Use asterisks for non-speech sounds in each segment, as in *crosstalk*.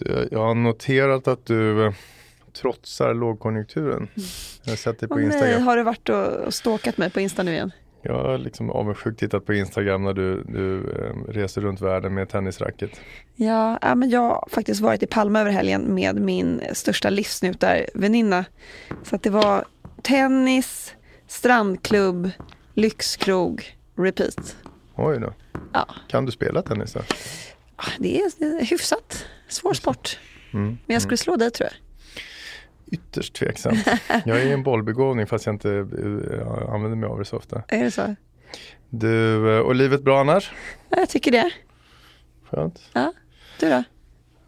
Du, Jag har noterat att du eh, trotsar lågkonjunkturen. Jag har sett dig på nej, Instagram. har du varit och, och stalkat mig på Insta nu igen? Jag har liksom avundsjukt tittat på Instagram när du, du eh, reser runt världen med tennisracket. Ja, ja, men jag har faktiskt varit i Palma över helgen med min största livsnjutarväninna. Så att det var tennis, strandklubb, lyxkrog, repeat. Oj då. Ja, Kan du spela tennis då? Det är, det är hyfsat. Svår sport. Mm. Men jag skulle slå dig tror jag. Ytterst tveksamt. Jag är en bollbegåvning fast jag inte eh, använder mig av det så ofta. Är det så? Du, eh, och livet bra annars? Ja, jag tycker det. Skönt. Du då?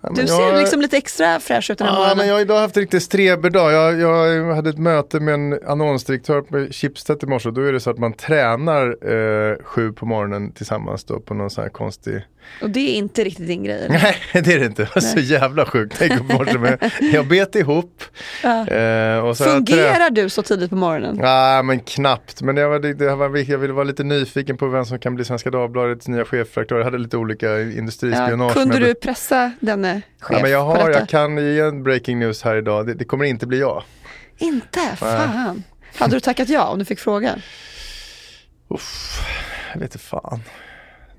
Ja, Du jag- ser liksom lite extra fräsch ut den här Ja, morgonen. men jag har idag haft en riktig streberdag. Jag, jag hade ett möte med en annonsdirektör på Schibsted i morse. Då är det så att man tränar eh, sju på morgonen tillsammans då på någon sån här konstig... Och det är inte riktigt din grej. eller? Nej, det är det inte. Det var så jävla sjukt. Jag i morse med, jag bet ihop. Ja. Eh, jag Fungerar du så tidigt på morgonen? Nej men knappt, men det var, det var, jag ville vara lite nyfiken på vem som kan bli Svenska Dagbladets nya chefredaktör. Jag hade lite olika Ja, industrispionage. kunde med- du pressa denne chef ja, men jag, på har, jag kan ge en breaking news här idag. Det, det kommer inte bli jag. Inte? Fan. Hade du tackat ja om du fick frågan? Uff, jag vet inte fan.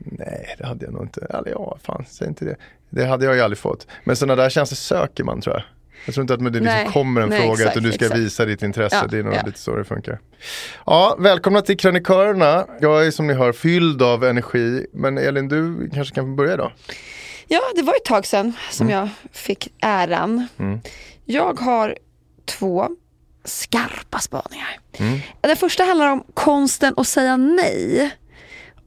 Nej, det hade jag nog inte. Eller ja, fan, säg inte det. Det hade jag ju aldrig fått. Men sådana där tjänster söker man tror jag. Jag tror inte att det liksom Nej, kommer en nej, fråga exakt, utan du ska exakt. visa ditt intresse. Ja, det är nog ja. lite så det funkar. Ja, välkomna till krönikörerna. Jag är som ni hör fylld av energi. Men Elin, du kanske kan börja då? Ja, det var ett tag sedan som jag fick äran. Jag har två skarpa spaningar. Den första handlar om konsten att säga nej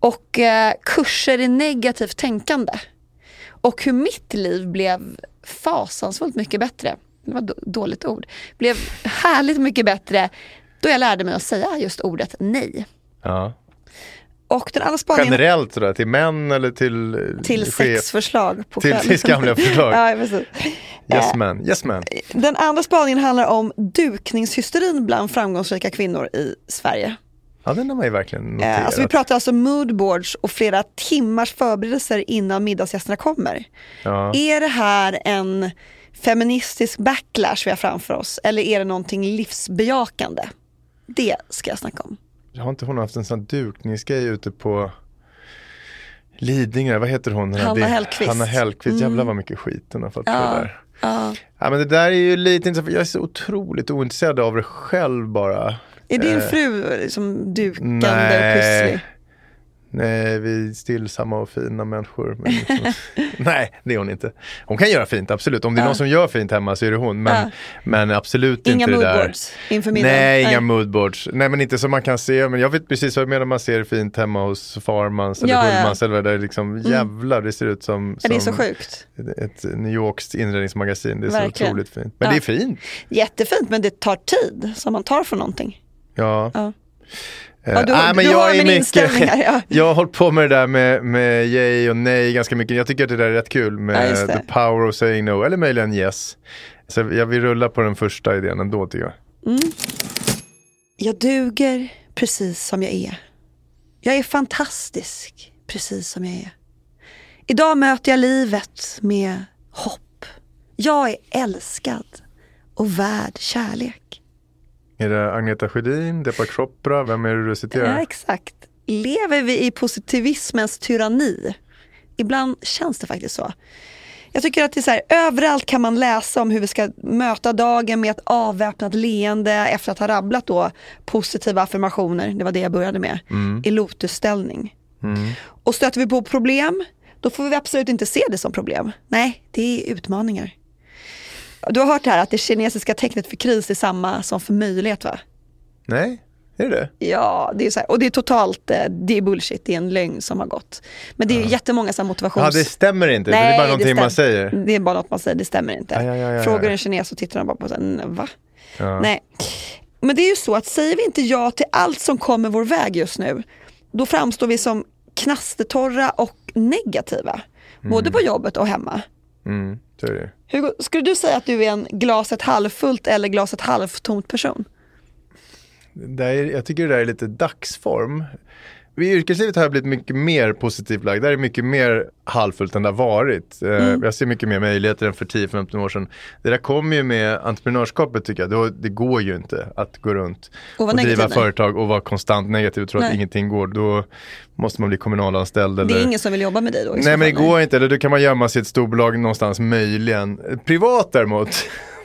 och eh, kurser i negativt tänkande. Och hur mitt liv blev fasansfullt mycket bättre. Det var ett då- dåligt ord. Blev härligt mycket bättre då jag lärde mig att säga just ordet nej. Ja. Och den andra spaningen Generellt sådär, till män eller till eh, till sexförslag på Till- till skamliga förslag. *laughs* ja, precis. Yes Eh, man, yes man. Den andra spaningen handlar om dukningshysterin bland framgångsrika kvinnor i Sverige. Ja, den har man ju verkligen noterat. Eh, alltså vi pratar alltså moodboards och flera timmars förberedelser innan middagsgästerna kommer. ja. Är det här en feministisk backlash vi har framför oss eller är det någonting livsbejakande? Det ska jag snacka om. Har inte hon haft en sån dukningsgrej ute på Lidingö, vad heter hon? Hanna Hellquist. Hanna Hellquist, jävlar vad mycket skit hon har fått på Ja. det där. Ja. Ja men det där är ju lite intressant, jag är så otroligt ointresserad av det själv bara. Är din Eh, fru liksom dukande och nej. pusslig? Nej, vi är stillsamma och fina människor. Men liksom, *laughs* nej, det är hon inte. Hon kan göra fint, absolut. Om det är Ja. någon som gör fint hemma så är det hon. Men, Ja. men absolut Inga inte det där. moodboards inför middagen? Nej, inga moodboards. Nej, men inte som man kan se. Men jag vet precis vad jag menar man ser fint hemma hos Farmans eller Ja, ja. Hullmans eller vad det är. Liksom, Jävlar, det ser ut som, Ja, det är så som sjukt. ett, New Yorks inredningsmagasin. Det är Verkligen. så otroligt fint. Men det är fint. Jättefint men det tar tid som man tar för någonting. Ja. Ja. Ja, du- nej, men du jag har är min här, ja. *laughs* Jag har hållit på med det där med, med yay och nej ganska mycket. Jag tycker att det där är rätt kul Ja, med det. the power of saying no, eller möjligen yes. Så jag vill rulla på den första idén ändå tycker jag. Jag duger precis som jag är. Jag är fantastisk precis som jag är. Idag möter jag livet med hopp. Jag är älskad och värd kärlek. Är det Agneta Sjödin, Deepak Chopra, vem är det du citerar? Ja, exakt. Lever vi i positivismens tyranni? Ibland känns det faktiskt så. Jag tycker att det är så här, överallt kan man läsa om hur vi ska möta dagen med ett avväpnat leende efter att ha rabblat då positiva affirmationer, det var det jag började med, i lotusställning. Och stöter vi på problem, då får vi absolut inte se det som problem. Nej, det är utmaningar. Du har hört det här att det kinesiska tecknet för kris är samma som för möjlighet va? Nej, är det Ja, det är så här, och det är totalt, eh, det är bullshit, det är en lögn som har gått. Men det är jättemånga så här motivations... Ja, det stämmer inte. det är bara någonting man säger. Det är bara något man säger, det stämmer inte. Ja, ja, ja, ja, Frågar ja. en kines så tittar de bara på sig, va? Ja. Nej. Men det är ju så att säger vi inte ja till allt som kommer vår väg just nu, då framstår vi som knastertorra och negativa. Både på jobbet och hemma. Mm, det. Hugo, skulle du säga att du är en glaset halvfullt eller glaset halvtomt person? Det är, jag tycker det där är lite dagsform. I yrkeslivet har jag blivit mycket mer positivt lagd. Där är mycket mer halvfullt än det har varit. Eh, Mm. Jag ser mycket mer möjligheter än för 10-15 år sedan. Det där kommer ju med entreprenörskapet tycker jag. Det går ju inte att gå runt Och och driva företag och vara konstant negativ och tro att ingenting går. Då måste man bli kommunalanställd. Det är ingen som vill jobba med dig då? Nej men det går inte, eller då kan man gömma sig i ett storbolag någonstans möjligen. Privat däremot,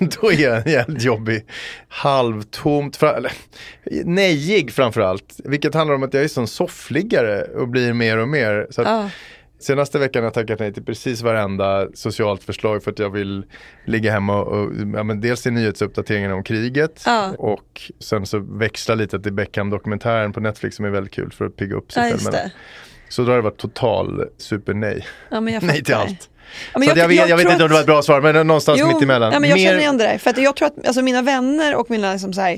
*laughs* då är jag jävligt jobbig. Halvtomt, fra- eller, nejig framförallt. Vilket handlar om att jag är sån soffliggare och blir mer och mer. Så att, Ja. Senaste veckan har jag tackat nej till precis varenda socialt förslag för att jag vill ligga hemma och, och ja, men dels till nyhetsuppdateringen om kriget Ja. och sen så växla lite till Beckham-dokumentären på Netflix som är väldigt kul för att pigga upp sig Ja, själv. Så då har det varit total super-nej. Ja, *laughs* Nej till allt. Ja, men så jag, jag, vet, jag vet tror inte om det var att- ett bra svar, men någonstans Jo, mitt emellan. Ja, men jag Mer- känner igen det där. För att jag tror att alltså, mina vänner och mina liksom, så här,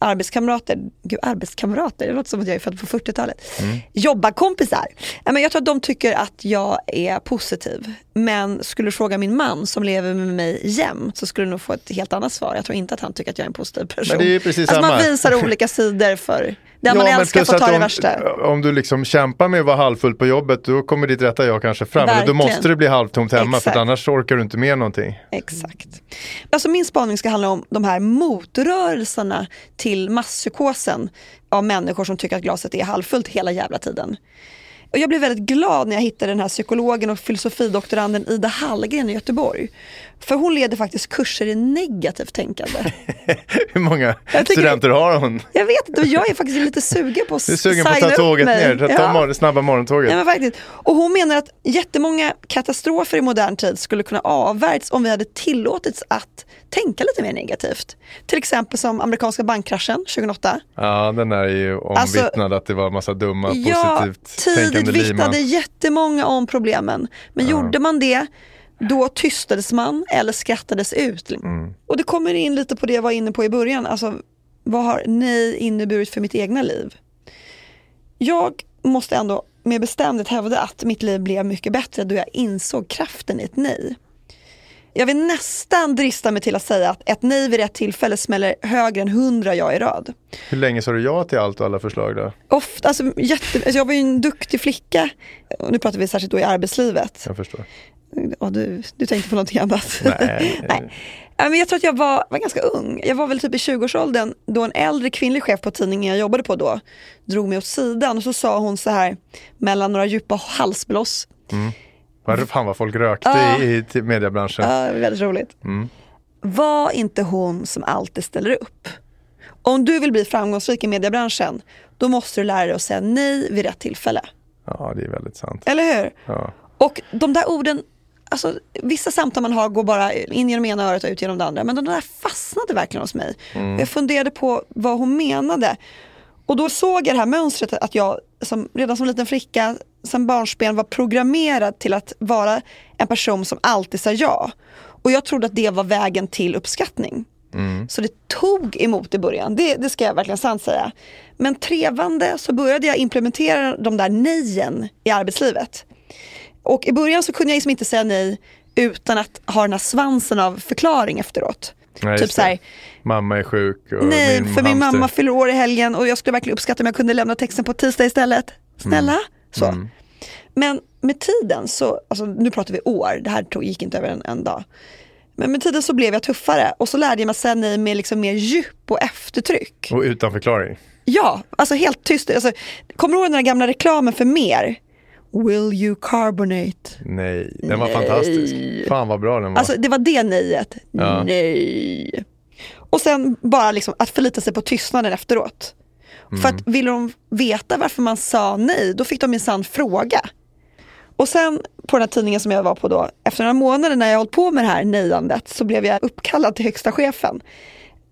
arbetskamrater, gud arbetskamrater, det låter som att jag är född på 40-talet. Mm. Jobbarkompisar. Ja, jag tror att de tycker att jag är positiv. Men skulle du fråga min man som lever med mig jämt så skulle du nog få ett helt annat svar. Jag tror inte att han tycker att jag är en positiv person. Men det är ju precis alltså, man samma. visar olika sidor för *laughs* den man men älskar får att ta det om, värsta. Om du liksom kämpar med att vara halvfull på jobbet, då kommer ditt rätta jag kanske fram. Då måste det bli halvtomt hemma, Exakt. för annars orkar du inte med någonting. Exakt. Alltså min spaning ska handla om de här motrörelserna till till masspsykosen av människor som tycker att glaset är halvfullt hela jävla tiden. Och jag blev väldigt glad när jag hittade den här psykologen och filosofidoktoranden Ida Hallgren i Göteborg. För hon leder faktiskt kurser i negativt tänkande. *laughs* Hur många studenter har hon? Jag vet inte och jag är faktiskt lite sugen på att Du är sugen på att signa ta upp tåget mig. ner, ta Ja. mor- snabba morgontåget. Ja, men faktiskt. Och hon menar att jättemånga katastrofer i modern tid skulle kunna avvärjts om vi hade tillåtits att tänka lite mer negativt. Till exempel som amerikanska bankkraschen 2008. Ja, den är ju omvittnad att det var en massa dumma, Alltså- Ja, positivt tidigt tänkande liman. vittnade jättemånga om problemen. Men gjorde man det, då tystades man eller skrattades ut. Mm. Och det kommer in lite på det jag var inne på i början. Alltså, vad har nej inneburit för mitt egna liv? Jag måste ändå med bestämdhet hävda att mitt liv blev mycket bättre då jag insåg kraften i ett nej. Jag vill nästan drista mig till att säga att ett nej vid rätt tillfälle smäller högre än hundra ja i rad. Hur länge sa du ja till allt och alla förslag då? Ofta, alltså, jätte, alltså jag var ju en duktig flicka, och nu pratar vi särskilt då i arbetslivet. Jag förstår. Ja, du, du tänkte på någonting annat? *laughs* Nej. Nej. Men jag tror att jag var, var ganska ung. Jag var väl typ i 20-årsåldern då en äldre kvinnlig chef på tidningen jag jobbade på då drog mig åt sidan och så sa hon så här mellan några djupa halsblås. Vad fan vad folk rökte Ja. i, i mediebranschen. Ja, var väldigt roligt. Var inte hon som alltid ställer upp. Om du vill bli framgångsrik i mediebranschen då måste du lära dig att säga nej vid rätt tillfälle. Ja, det är väldigt sant. Eller hur? Ja. Och de där orden, alltså, vissa samtal man har går bara in genom ena örat och ut genom det andra. Men de där fastnade verkligen hos mig. Jag funderade på vad hon menade. Och då såg jag det här mönstret att jag som, redan som liten flicka, sen barnsben var programmerad till att vara en person som alltid sa ja. Och jag trodde att det var vägen till uppskattning. Så det tog emot i början, det, det ska jag verkligen sant säga. Men trevande så började jag implementera de där nejen i arbetslivet. Och i början så kunde jag liksom inte säga nej utan att ha den här svansen av förklaring efteråt. Nej, typ så här. Mamma är sjuk och nej min för min mamma fyller år i helgen och jag skulle verkligen uppskatta om jag kunde lämna texten på tisdag istället. Snälla? Mm. Så. Men med tiden så, alltså nu pratar vi år, det här tog, gick inte över en, en dag. Men med tiden så blev jag tuffare och så lärde jag mig att säga nej med liksom mer djup och eftertryck. Och utan förklaring. Ja, alltså helt tyst. Alltså, kommer du ihåg den där gamla reklamen för mer? Will you carbonate? Nej, den var fantastisk. Fan vad bra den var. Alltså det var det nejet. Ja. Nej. Och sen bara liksom att förlita sig på tystnaden efteråt. För att ville de veta varför man sa nej, då fick de minsann fråga. Och sen på den här tidningen som jag var på då, efter några månader när jag hållit på med det här nejandet så blev jag uppkallad till högsta chefen.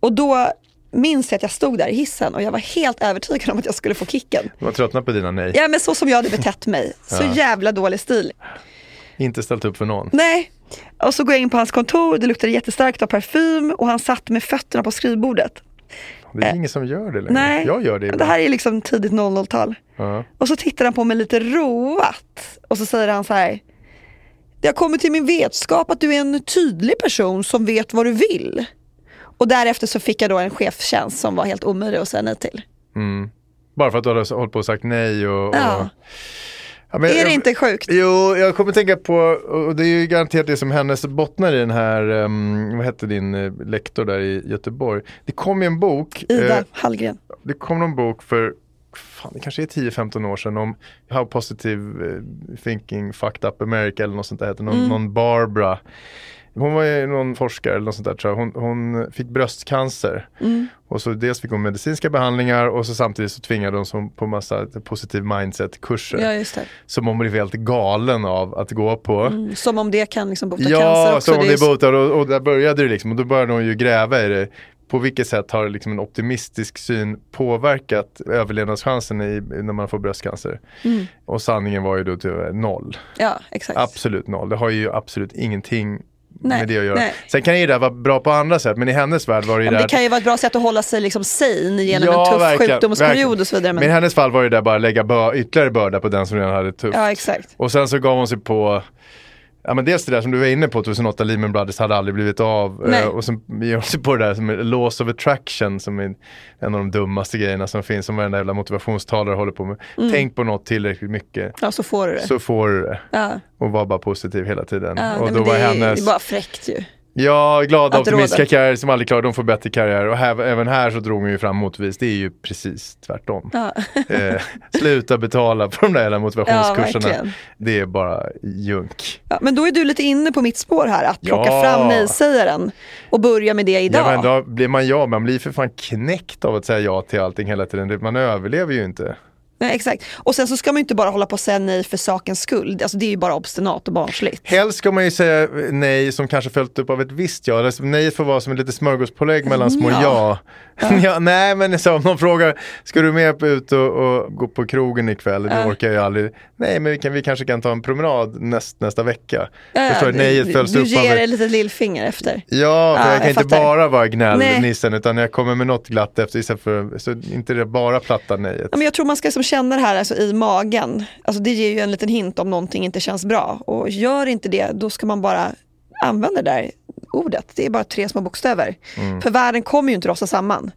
Och då minns jag att jag stod där i hissen och jag var helt övertygad om att jag skulle få kicken. Du var tröttnat på dina nej. Ja men så som jag hade betett mig. *laughs* Så Ja. jävla dålig stil. Inte ställt upp för någon. Nej. Och så går jag in på hans kontor, det luktade jättestarkt av parfym och han satt med fötterna på skrivbordet. Det är ingen som gör det längre. Nej, Jag gör det det ibland. här är liksom tidigt 00-tal. Ja. Och så tittar han på mig lite roat och så säger han så här. Det har kommit till min vetskap att du är en tydlig person som vet vad du vill. Och därefter så fick jag då en chefstjänst som var helt omöjlig att säga nej till. Bara för att du hade hållit på och sagt nej och... och... Ja. Ja, men Är det inte sjukt? Jo, jag kommer tänka på, och det är ju garanterat det som hennes bottnar i den här, um, vad hette din eh, lektor där i Göteborg. Det kom ju en bok, Ida eh, Hallgren. det kom någon bok för, fan det kanske är 10-15 år sedan om How Positive eh, Thinking Fucked Up America eller något sånt där, hette någon, Mm. någon Barbara. Hon var ju någon forskare eller något sånt där tror jag. Hon, hon fick bröstcancer. Mm. Och så dels fick hon medicinska behandlingar och så samtidigt så tvingade hon som på massa positiv mindset kurser. Ja just det. Som hon blev helt galen av att gå på. Mm, Som om det kan liksom bota Ja, cancer också. som om det botar och, och där började det liksom och då började hon ju gräva i det. På vilket sätt har liksom en optimistisk syn påverkat överlevnadschansen i, när man får bröstcancer? Mm. Och sanningen var ju då tyvärr noll. Ja, exakt. Absolut noll. Det har ju absolut ingenting Nej, med det att göra. nej. Sen kan ju det vara bra på andra sätt men i hennes värld var det ju Ja, men där det kan ju vara ett bra sätt att hålla sig liksom sane genom Ja, en tuff verkligen, sjukdomsperiod verkligen. och så vidare. Men i hennes fall var det där bara att lägga bör, ytterligare börda på den som redan hade det tufft. Ja, exakt. Och sen så gav hon sig på Ja men dels det där som du var inne på 2008, Lehman Brothers hade aldrig blivit av. Nej. Eh, och sen ger hon sig på det där som är laws of attraction som är en av de dummaste grejerna som finns. Som varenda jävla motivationstalare håller på med. Mm. Tänk på något tillräckligt mycket Ja, så får du det. så får du det. Ja. Och var bara positiv hela tiden. Ja, och nej, då var det, hennes... det är bara fräckt ju. Ja, glada optimistiska karriärer som aldrig klarar, de får bättre karriär. Och här, även här så drog hon ju fram motbevis. Det är ju precis tvärtom. Ja. *laughs* Eh, sluta betala på de där jävla Ja, motivationskurserna. verkligen. det är bara junk. Ja, men då är du lite inne på mitt spår här, att plocka Ja. fram nej-sägaren och börja med det idag. Ja, men då blir man ja, man blir för fan knäckt av att säga ja till allting hela tiden. Man överlever ju inte. Nej, exakt. Och sen så ska man ju inte bara hålla på och säga nej för sakens skull. Alltså, det är ju bara obstinat och barnsligt. Helst ska man ju säga nej som kanske följt upp av ett visst ja. Eller Nej får vara som ett litet smörgåspålägg mellan små ja. Ja. *laughs* Ja. nej men så om någon frågar, ska du med ut och, och gå på krogen ikväll? Det orkar jag ju aldrig. Nej men vi, kan, vi kanske kan ta en promenad näst, nästa vecka. Ja, Förstår du? du- Nejet följs Du upp av ger ett litet lillfinger efter. Ja, för Ja, jag kan jag inte bara vara gnällnissen utan jag kommer med något glatt efter istället för, så inte det bara platta nejet. Ja, men jag tror man ska liksom känna det här alltså, i magen. Alltså, det ger ju en liten hint om någonting inte känns bra. Och gör inte det, då ska man bara använda det där ordet. Det är bara tre små bokstäver. Mm. För världen kommer ju inte rasa samman.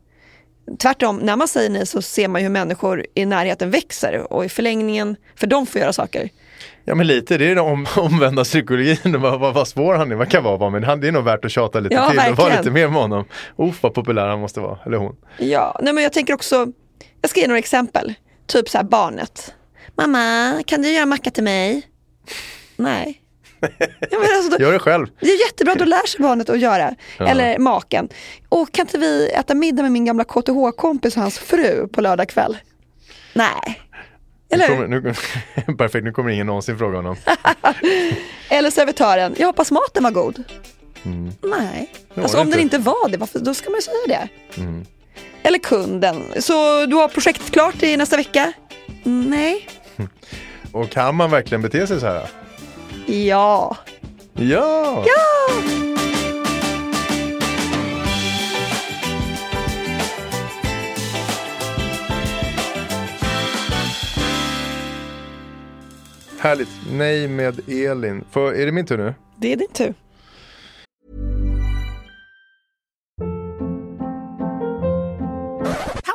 Tvärtom, när man säger nej så ser man ju hur människor i närheten växer och i förlängningen, för de får göra saker. Ja men lite, det är den om, *laughs* omvända psykologin, vad, vad, vad svår han är, vad kan vara men han, det är nog värt att tjata lite Ja, till och vara lite mer med honom. Uff vad populär han måste vara, eller hon. Ja, nej men jag tänker också, jag ska ge några exempel. Typ så här barnet. Mamma, kan du göra macka till mig? Nej. Ja, alltså, då, Gör det själv. det är jättebra, då lär sig barnet att göra. Eller maken. Och kan inte vi äta middag med min gamla KTH-kompis och hans fru på lördag kväll? Nej. Eller Nu kommer, nu, *laughs* perfekt, nu kommer ingen någonsin fråga honom. *laughs* Eller servitören, jag hoppas maten var god. Mm. Nej. Alltså det om den inte. inte var det, varför, då ska man ju säga det. Mm. Eller kunden. Så du har projektet klart i nästa vecka? Nej. *laughs* Och kan man verkligen bete sig så här? Ja. Ja! Ja! Härligt. Nej med Elin. För, är det min tur nu? Det är din tur.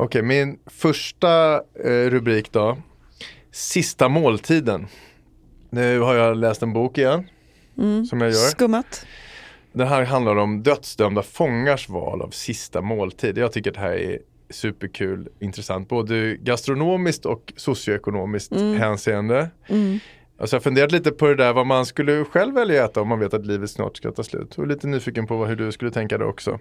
Okej, min första eh, rubrik då. Sista måltiden. Nu har jag läst en bok igen. Som jag gör. Skummat. Det här handlar om dödsdömda fångars val av sista måltid. Jag tycker det här är superkul, intressant, både gastronomiskt och socioekonomiskt hänseende. Alltså jag har funderat lite på det där vad man skulle själv välja att äta om man vet att livet snart ska ta slut. Och lite nyfiken på vad- hur du skulle tänka det också.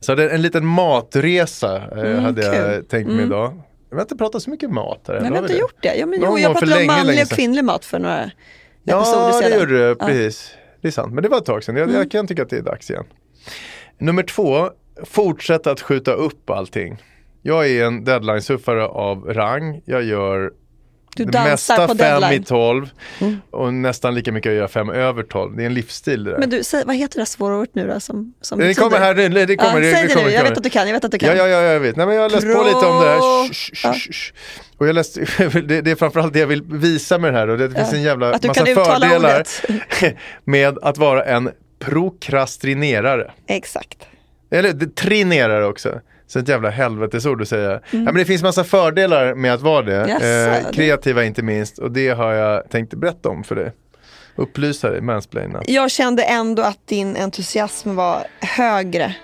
Så det, en liten matresa eh, hade jag kul. tänkt mig idag. Vi har inte pratat så mycket mat här. Nej, vi har inte gjort det. Ja, men, jo, jag pratade om manlig och sedan. kvinnlig mat för några episoder Ja, det sedan. gjorde du. Ja. Mm. Precis. Det är sant, men det var ett tag sedan. Jag, jag kan tycka att det är dags igen. Nummer två, fortsätta att skjuta upp allting. Jag är en deadline-suffare av rang. Jag gör Du det dansar mesta på fem deadline. Mm. i tolv och nästan lika mycket jag gör fem över tolv. Det är en livsstil det där. Men du, säg, vad heter det där svåra ordet nu då? Som, som det kommer här, det, det kommer. ja, säg det, kommer, nu, jag vet att du kan. Jag vet att du kan. Ja, ja, ja, jag vet. Nej, men jag har läst på lite om det här. Pro- Shh, shh, shh, shh. Och jag läste, *laughs* det, det är framförallt det jag vill visa med det här och det finns en jävla Att massa fördelar *laughs* med att vara en prokrastinerare. Exakt. Eller det, trinerare också. Så ett jävla helvetesord att säga. Mm. Ja, men det finns massa fördelar med att vara det. Jaså, eh, det- kreativa inte minst. Och det har jag tänkt berätta om för dig. Upplysa dig, mansplaina. Jag kände ändå att din entusiasm var högre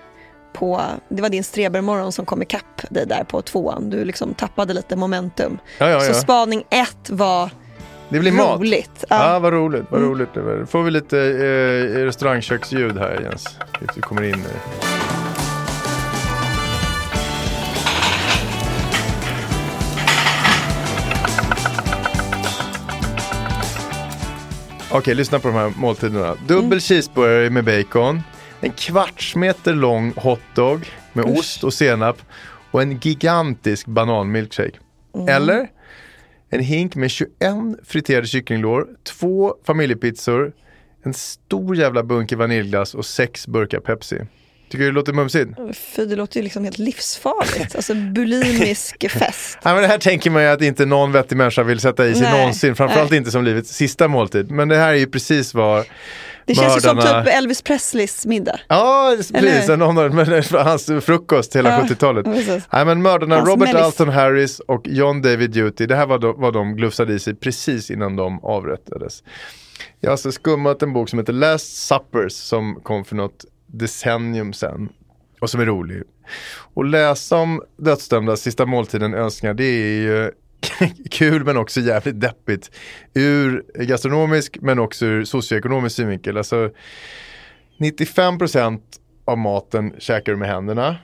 på, det var din strebermorgon som kom ikapp dig där på tvåan. Du liksom tappade lite momentum. Ja, ja, Så spaning ett var Det blir mat. roligt. Ja, Ja. Mm. vad roligt. Vad roligt det var. får vi lite eh, restaurangköksljud här Jens. Vi kommer in nu. Okej, lyssna på de här måltiderna. Dubbel Mm. cheeseburgare med bacon, en kvarts meter lång hotdog med ost och senap och en gigantisk bananmilkshake. Mm. Eller en hink med 21 friterade kycklinglår, två familjepizzor, en stor jävla bunke vaniljglass och sex burkar Pepsi. Tycker du det låter mumsigt? Fy, det låter ju liksom helt livsfarligt. Alltså bulimisk *laughs* fest. Ja, men det här tänker man ju att inte någon vettig människa vill sätta i sig Nej, någonsin. Framförallt nej. inte som livets sista måltid. Men det här är ju precis vad Det känns ju som mördarna- typ Elvis Presleys middag. Ja, precis. Någon av, men hans frukost hela Ja, 70-talet. ja, precis. Nej, men mördarna Hans Robert mellis. Alton Harris och John David Duty, det här var de, vad de glufsade i sig precis innan de avrättades. Jag har alltså skummat en bok som heter Last Suppers som kom för något decennium sedan och som är rolig. Och läsa om dödsdömda sista måltiden önskningar, det är ju *laughs* kul men också jävligt deppigt. Ur gastronomisk men också ur socioekonomisk synvinkel. Alltså 95% av maten käkar du med händerna.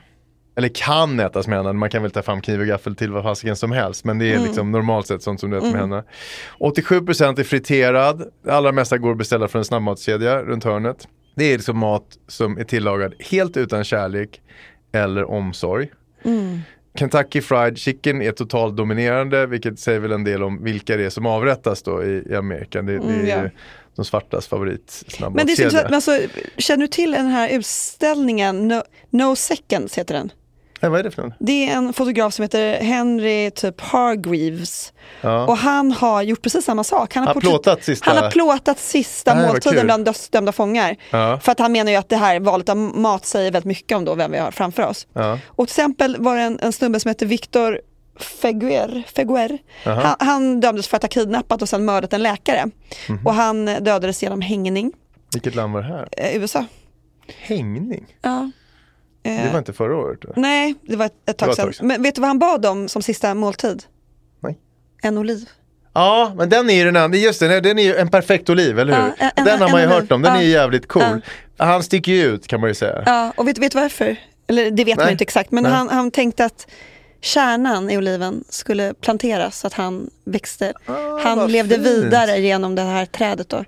Eller kan ätas med händerna, man kan väl ta fram kniv och gaffel till vad fasiken som helst. Men det är liksom normalt sett sånt som du äter med händerna. 87% är friterad, det allra mesta går att beställa från en snabbmatskedja runt hörnet. Det är liksom mat som är tillagad helt utan kärlek eller omsorg. Kentucky Fried Chicken är totalt dominerande, vilket säger väl en del om vilka det är som avrättas då i, i Amerika. Det, det är Mm, ja. ju de svartas favorit Men det är så alltså, känner du till den här utställningen No, no Seconds heter den? Nej, vad är det för något? Det är en fotograf som heter Henry typ Hargreaves. Ja. Och han har gjort precis samma sak. Han har, Han plåtat sista- han har plåtat sista Nej, måltiden bland dödsdömda fångar. Ja. För att han menar ju att det här valet av mat säger väldigt mycket om då vem vi har framför oss. Ja. Och till exempel var det en, en snubbe som heter Victor Feguer, Feguer. Han, han dömdes för att ha kidnappat och sen mördat en läkare. Mhm. Och han dödades genom hängning. Vilket land var det här? Eh, USA. Hängning? Ja. Eh, Det var inte förra året? va? Nej, det var ett, tag sedan. Men vet du vad han bad om som sista måltid? Nej. En oliv. Ja, men den är ju den andra, just det, den är ju en perfekt oliv, eller hur? Ja, en- en- den har man ju oliv. hört om, den Ja. är ju jävligt cool. Han sticker ju ut kan man ju säga. Ja, och vet du varför? Eller det vet man Nej. ju inte exakt, men han, han tänkte att kärnan i oliven skulle planteras så att han växte. vad han levde fint. vidare genom det här trädet då.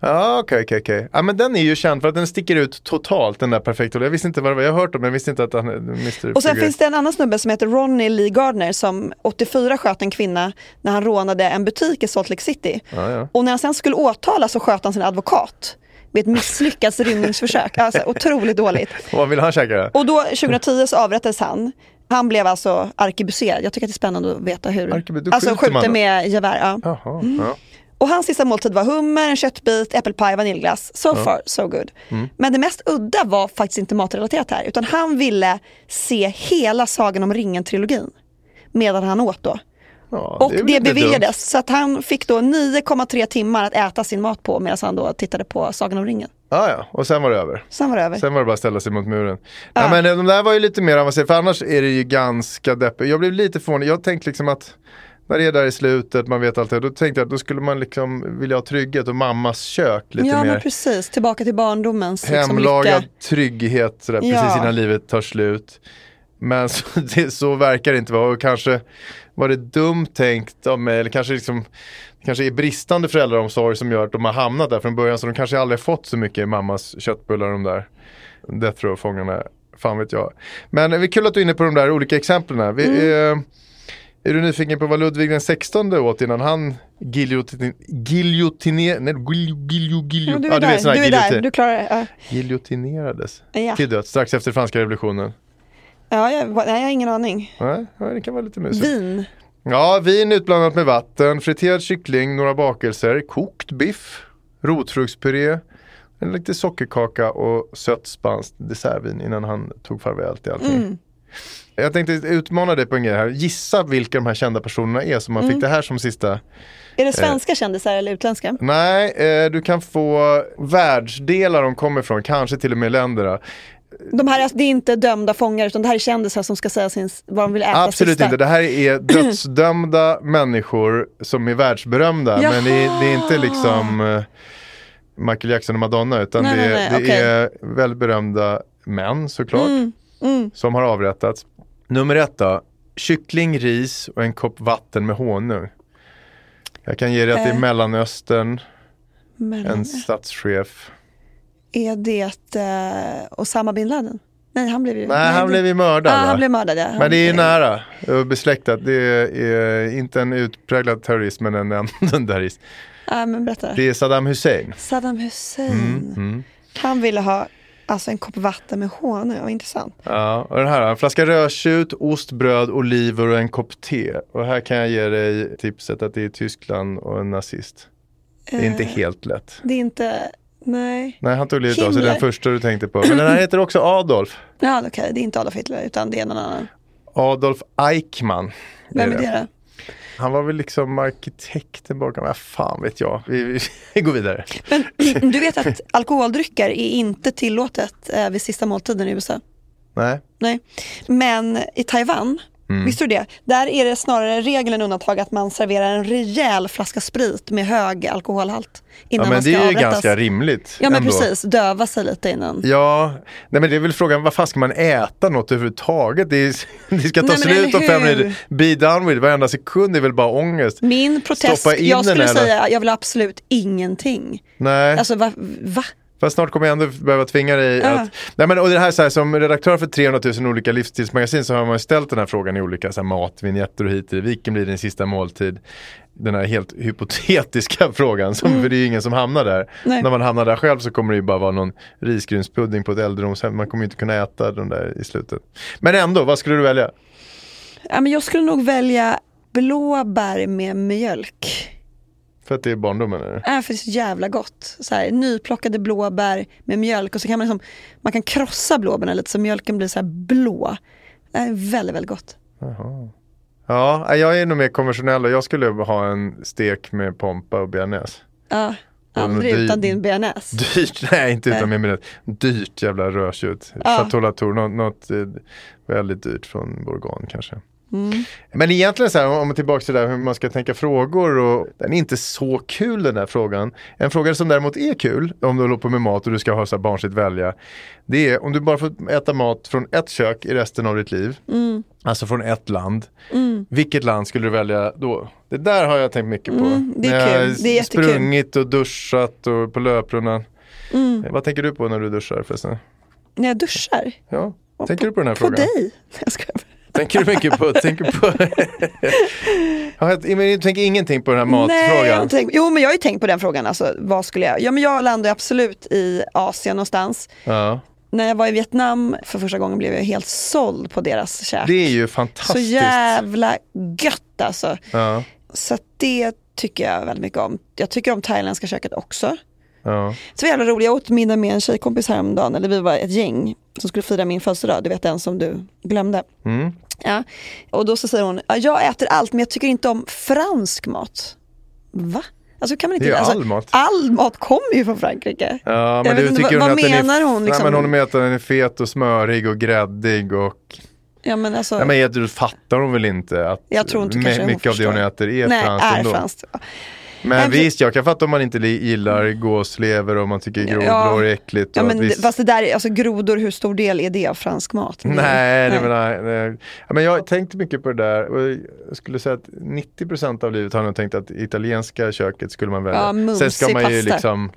Ja, okej, okej, okej. Ja, men den är ju känd för att den sticker ut totalt, den där perfekta. Jag visste inte vad det var, jag har hört om den, jag visste inte att han är Mr. Och sen finns det en annan snubbe som heter Ronnie Lee Gardner som 84 sköt en kvinna när han rånade en butik i Salt Lake City. Ja, ja. Och när han sen skulle åtalas så sköt han sin advokat vid ett misslyckat rymningsförsök. Alltså otroligt dåligt. Och *laughs* vad vill han käka då? Och då 2010 så avrättades han. Han blev alltså arkebuserad. Jag tycker att det är spännande att veta hur. Arkebu- då alltså skjuter man med gevär. Ja. Jaha, Mm. ja. Och hans sista måltid var hummer, en köttbit, äppelpaj, vaniljglass. So far, so good. Mm. Men det mest udda var faktiskt inte matrelaterat här, utan han ville se hela Sagan om ringen-trilogin medan han åt då. Ja, Och det, inte beviljades, dumt. så att han fick då 9,3 timmar att äta sin mat på medan han då tittade på Sagan om ringen. Ja, ja, och sen var det över. Sen var det över. Sen var det bara att ställa sig mot muren. Nej, men de där var ju lite mer avancerade, för annars är det ju ganska deppigt. Jag blev lite förvånad, jag tänkte liksom att när det är där i slutet, man vet allt det, då tänkte jag att då skulle man liksom vilja ha trygghet och mammas kök lite ja, men mer. precis. Tillbaka till barndomens liksom, Hemlagad lycka. trygghet sådär, Ja. precis innan livet tar slut. Men så, *laughs* det, så verkar det inte vara och kanske var det dumt tänkt av mig eller kanske liksom kanske är bristande föräldraomsorg som gör att de har hamnat där från början så de kanske aldrig fått så mycket mammas köttbullar de där Death Row-fångarna. Fan vet jag. Men det är kul att du är inne på de där olika exemplen. Vi, Mm. eh, är du nyfiken på vad Ludvig den 16 åt innan han giljotin, giljotiner, nej, giljo, giljo, giljo. Ja, du är Ja, där, du, är där. giljotin. du klarar det. Ja. Giljotinerades Ja. till döds strax efter franska revolutionen. Ja, jag, nej, jag har ingen aning. Nej, ja, det kan vara lite mysigt. Vin. Ja, vin utblandat med vatten, friterad kyckling, några bakelser, kokt biff, rotfruktspuré, en lite sockerkaka och sött spanskt dessertvin innan han tog farväl till allting. Mm. Jag tänkte utmana dig på en grej här. Gissa vilka de här kända personerna är som man Mm. fick det här som sista. Är det svenska kändisar eller utländska? Nej, eh, du kan få världsdelar de kommer ifrån, kanske till och med länderna. De här, är- det är inte dömda fångar utan det här är kändisar som ska säga sin, vad de vill äta Absolut sista. inte, det här är *clears throat* dödsdömda människor som är världsberömda. Jaha. Men det är, det är inte liksom eh, Michael Jackson och Madonna utan Nej, det, är, nej, nej, det okej. är väldigt berömda män såklart. Mm, Som har avrättats. Nummer ett då, kyckling, ris och en kopp vatten med honung. Jag kan ge dig att det är Eh. Mellanöstern, Men en statschef. är det uh, Osama bin Laden? Nej, han blev ju... Nej, han blev ju mördad. Va? han blev mördad ja. Men det är Han- nära och besläktat. Det är inte en utpräglad terrorist men en *laughs* terrorist. Men berätta. Det är Saddam Hussein. Saddam Hussein. Mm, Han ville ha alltså, en kopp vatten med honung, vad intressant. Ja, och den här, en flaska rödtjut, ost, bröd, oliver och en kopp te. Och här kan jag ge dig tipset att det är Tyskland och en nazist. Det är inte Eh, helt lätt. Det är inte, nej. Nej, han tog livet av sig, den första du tänkte på. Men den här heter också Adolf. Ja, okej, det är inte Adolf Hitler utan det är någon annan. Adolf Eichmann. Vem är det? Han var väl liksom arkitekten bakom, ja, fan vet jag. Vi, vi, *laughs* vi går vidare. Men *clears throat* du vet att alkoholdrycker är inte tillåtet eh, vid sista måltiden i USA? Nej. Nej. Men i Taiwan, Mm. visste du det? Där är det snarare regel än undantag att man serverar en rejäl flaska sprit med hög alkoholhalt Ja, innan men man ska det är ju avrättas. ganska rimligt. Ja men ändå. precis, döva sig lite innan. Ja, nej men det är väl frågan, vad fan ska man äta något överhuvudtaget? Det, är, *laughs* det ska ta Nej, slut om fem minuter. Be done with, varenda sekund är väl bara ångest. Min protest, jag skulle säga, jag vill absolut ingenting. Nej, Alltså va? va? Fast snart kommer jag ändå behöva tvinga dig Ja. att... Nej men och det här, så här som redaktör för 300 000 olika livsstilsmagasin så har man ju ställt den här frågan i olika så här, matvinjetter och hit och. Vilken blir din sista måltid? Den här helt hypotetiska *laughs* frågan, som, för det är ju ingen som hamnar där. Mm. Nej. När man hamnar där själv så kommer det ju bara vara någon risgrynspudding på ett äldredomshem. Man kommer ju inte kunna äta den där i slutet. Men ändå, vad skulle du välja? Ja, men jag skulle nog välja blåbär med mjölk. För att det är barndomen? Eller? Äh, för det är så jävla gott. Så här, nyplockade blåbär med mjölk och så kan man, liksom, man kan krossa blåbären lite så mjölken blir så här blå. Det är väldigt, väldigt gott. Ja, jag är nog mer konventionell och jag skulle ha en stek med pompa och bearnaise. Ja, aldrig dyr- utan din bearnaise. Dyrt, *laughs* nej inte utan min minut. Dyrt jävla rödtjut. Ja. Chateau Latour, något, något eh, väldigt dyrt från Bourgogne kanske. Mm. Men egentligen så här, om man tillbaka till det där hur man ska tänka frågor och den är inte så kul den här frågan. En fråga som däremot är kul om du håller på med mat och du ska ha så här barnsligt välja. Det är om du bara får äta mat från ett kök i resten av ditt liv. Mm. Alltså från ett land. Vilket land skulle du välja då? Det där har jag tänkt mycket på. Mm, det är kul. Det är jättekul. sprungit och duschat och på löprundan. Mm. Vad tänker du på när du duschar förresten? När jag duschar. Ja, tänker du på den här På frågan? dig. *laughs* Jag skojar. Tänker du mycket på, tänker på *laughs* du tänker ingenting på den här Nej, jag matfrågan? har tänkt, jo men jag har ju tänkt på den frågan, alltså, vad skulle jag, ja men jag landade absolut i Asien någonstans. Ja, När jag var i Vietnam för första gången blev jag helt såld på deras käk. det är ju Så fantastiskt. jävla gött alltså. Ja, Så det tycker jag väldigt mycket om. Jag tycker om thailändska köket också. ja. Så jävla roligt, jag åt middag med en tjejkompis häromdagen, eller vi var ett gäng som skulle fira min födelsedag, du vet den som du glömde. Mm. Ja. Och då så säger hon, ja, jag äter allt men jag tycker inte om fransk mat. Va? Alltså kan man inte Det är ju alltså, all mat. All mat kommer ju från Frankrike. Ja, men du inte, tycker vad- hon vad är, menar hon, liksom? Nej, men hon menar att den är fet och smörig och gräddig och Ja, men alltså, Nej, men du fattar hon väl inte att jag tror inte mycket av det hon äter är Nej, franskt är ändå. Men Nej, visst, jag kan fatta om man inte gillar gåslever och man tycker grodor är äckligt. Ja, men visst- fast det där, är- alltså grodor, hur stor del är det av fransk mat? Nej, nej. nej. Men, nej. Ja, men jag tänkte mycket på det där och jag skulle säga att 90% av livet har jag tänkt att italienska köket skulle man välja. Ja, mumsig Sen ska man ju pasta. liksom,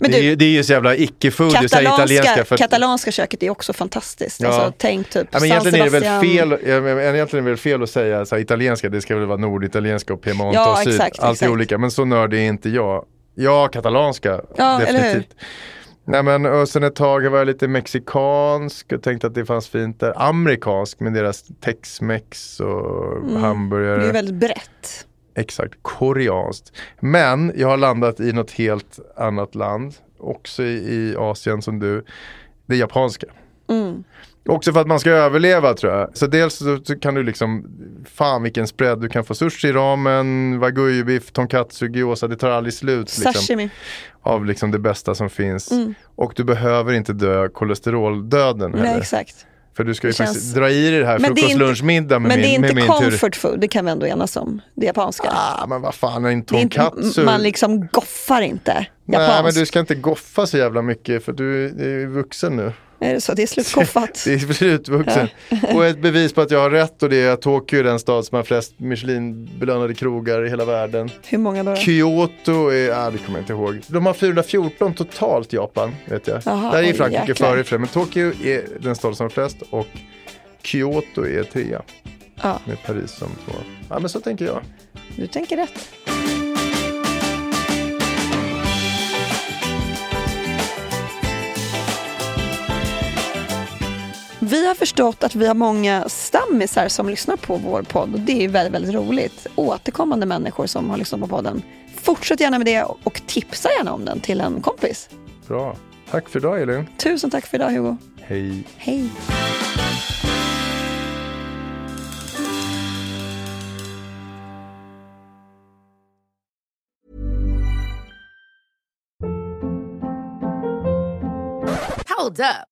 Men det, är du- ju, det är ju så jävla icke-food, är Katalanska, italienska. För katalanska köket är också fantastiskt. Ja. Alltså, tänk typ ja, men San egentligen är det väl Sebastian. fel, ja, men egentligen är det väl fel att säga så här, italienska, det ska väl vara norditalienska och Piemonte Ja, och syd. exakt, Allt är exakt. olika, men så nördig är inte jag. Ja, katalanska, Ja, definitivt. Nej men och sen ett tag var jag lite mexikansk och tänkte att det fanns fint där. Amerikansk med deras tex-mex och hamburgare. Mm. Det är väldigt brett. Exakt, koreanskt. Men jag har landat i något helt annat land, också i, i Asien som du. Det japanska. Mm. Också för att man ska överleva tror jag. Så dels så, så kan du liksom, fan vilken spread, du kan få sushi, ramen, wagyu-biff, tonkatsu, gyoza, det tar aldrig slut. Liksom, Sashimi. av liksom det bästa som finns. Och du behöver inte dö kolesteroldöden Nej, heller. exakt. För du ska ju Det känns- faktiskt dra i dig det här Men det är frukost, inte- lunch, middag med Men min, det är inte min tur. comfort food, det kan vi ändå enas om. Det japanska. Ah, men vad fan, det är inte, tonkatsu. man liksom goffar inte Nej japanskt. men du ska inte goffa så jävla mycket för du är ju vuxen nu. Är det så? Det är slutgoffat. *laughs* Det är slutvuxen. Och ett *laughs* bevis på att jag har rätt och det är att Tokyo är den stad som har flest Michelin-belönade krogar i hela världen. Hur många då? Kyoto är, ah, det kommer jag inte ihåg. De har 414 totalt Japan, vet jag. Jaha, Där är Frankrike före i för men Tokyo är den stad som har flest och Kyoto är trea. Ja. Med Paris som två. Ja men så tänker jag. Du tänker rätt. Vi har förstått att vi har många stammisar som lyssnar på vår podd och det är väldigt, väldigt roligt. Återkommande människor som har lyssnat på podden. Fortsätt gärna med det och tipsa gärna om den till en kompis. Bra. Tack för idag Elin. Tusen tack för idag Hugo. Hej. Hej. Hold up.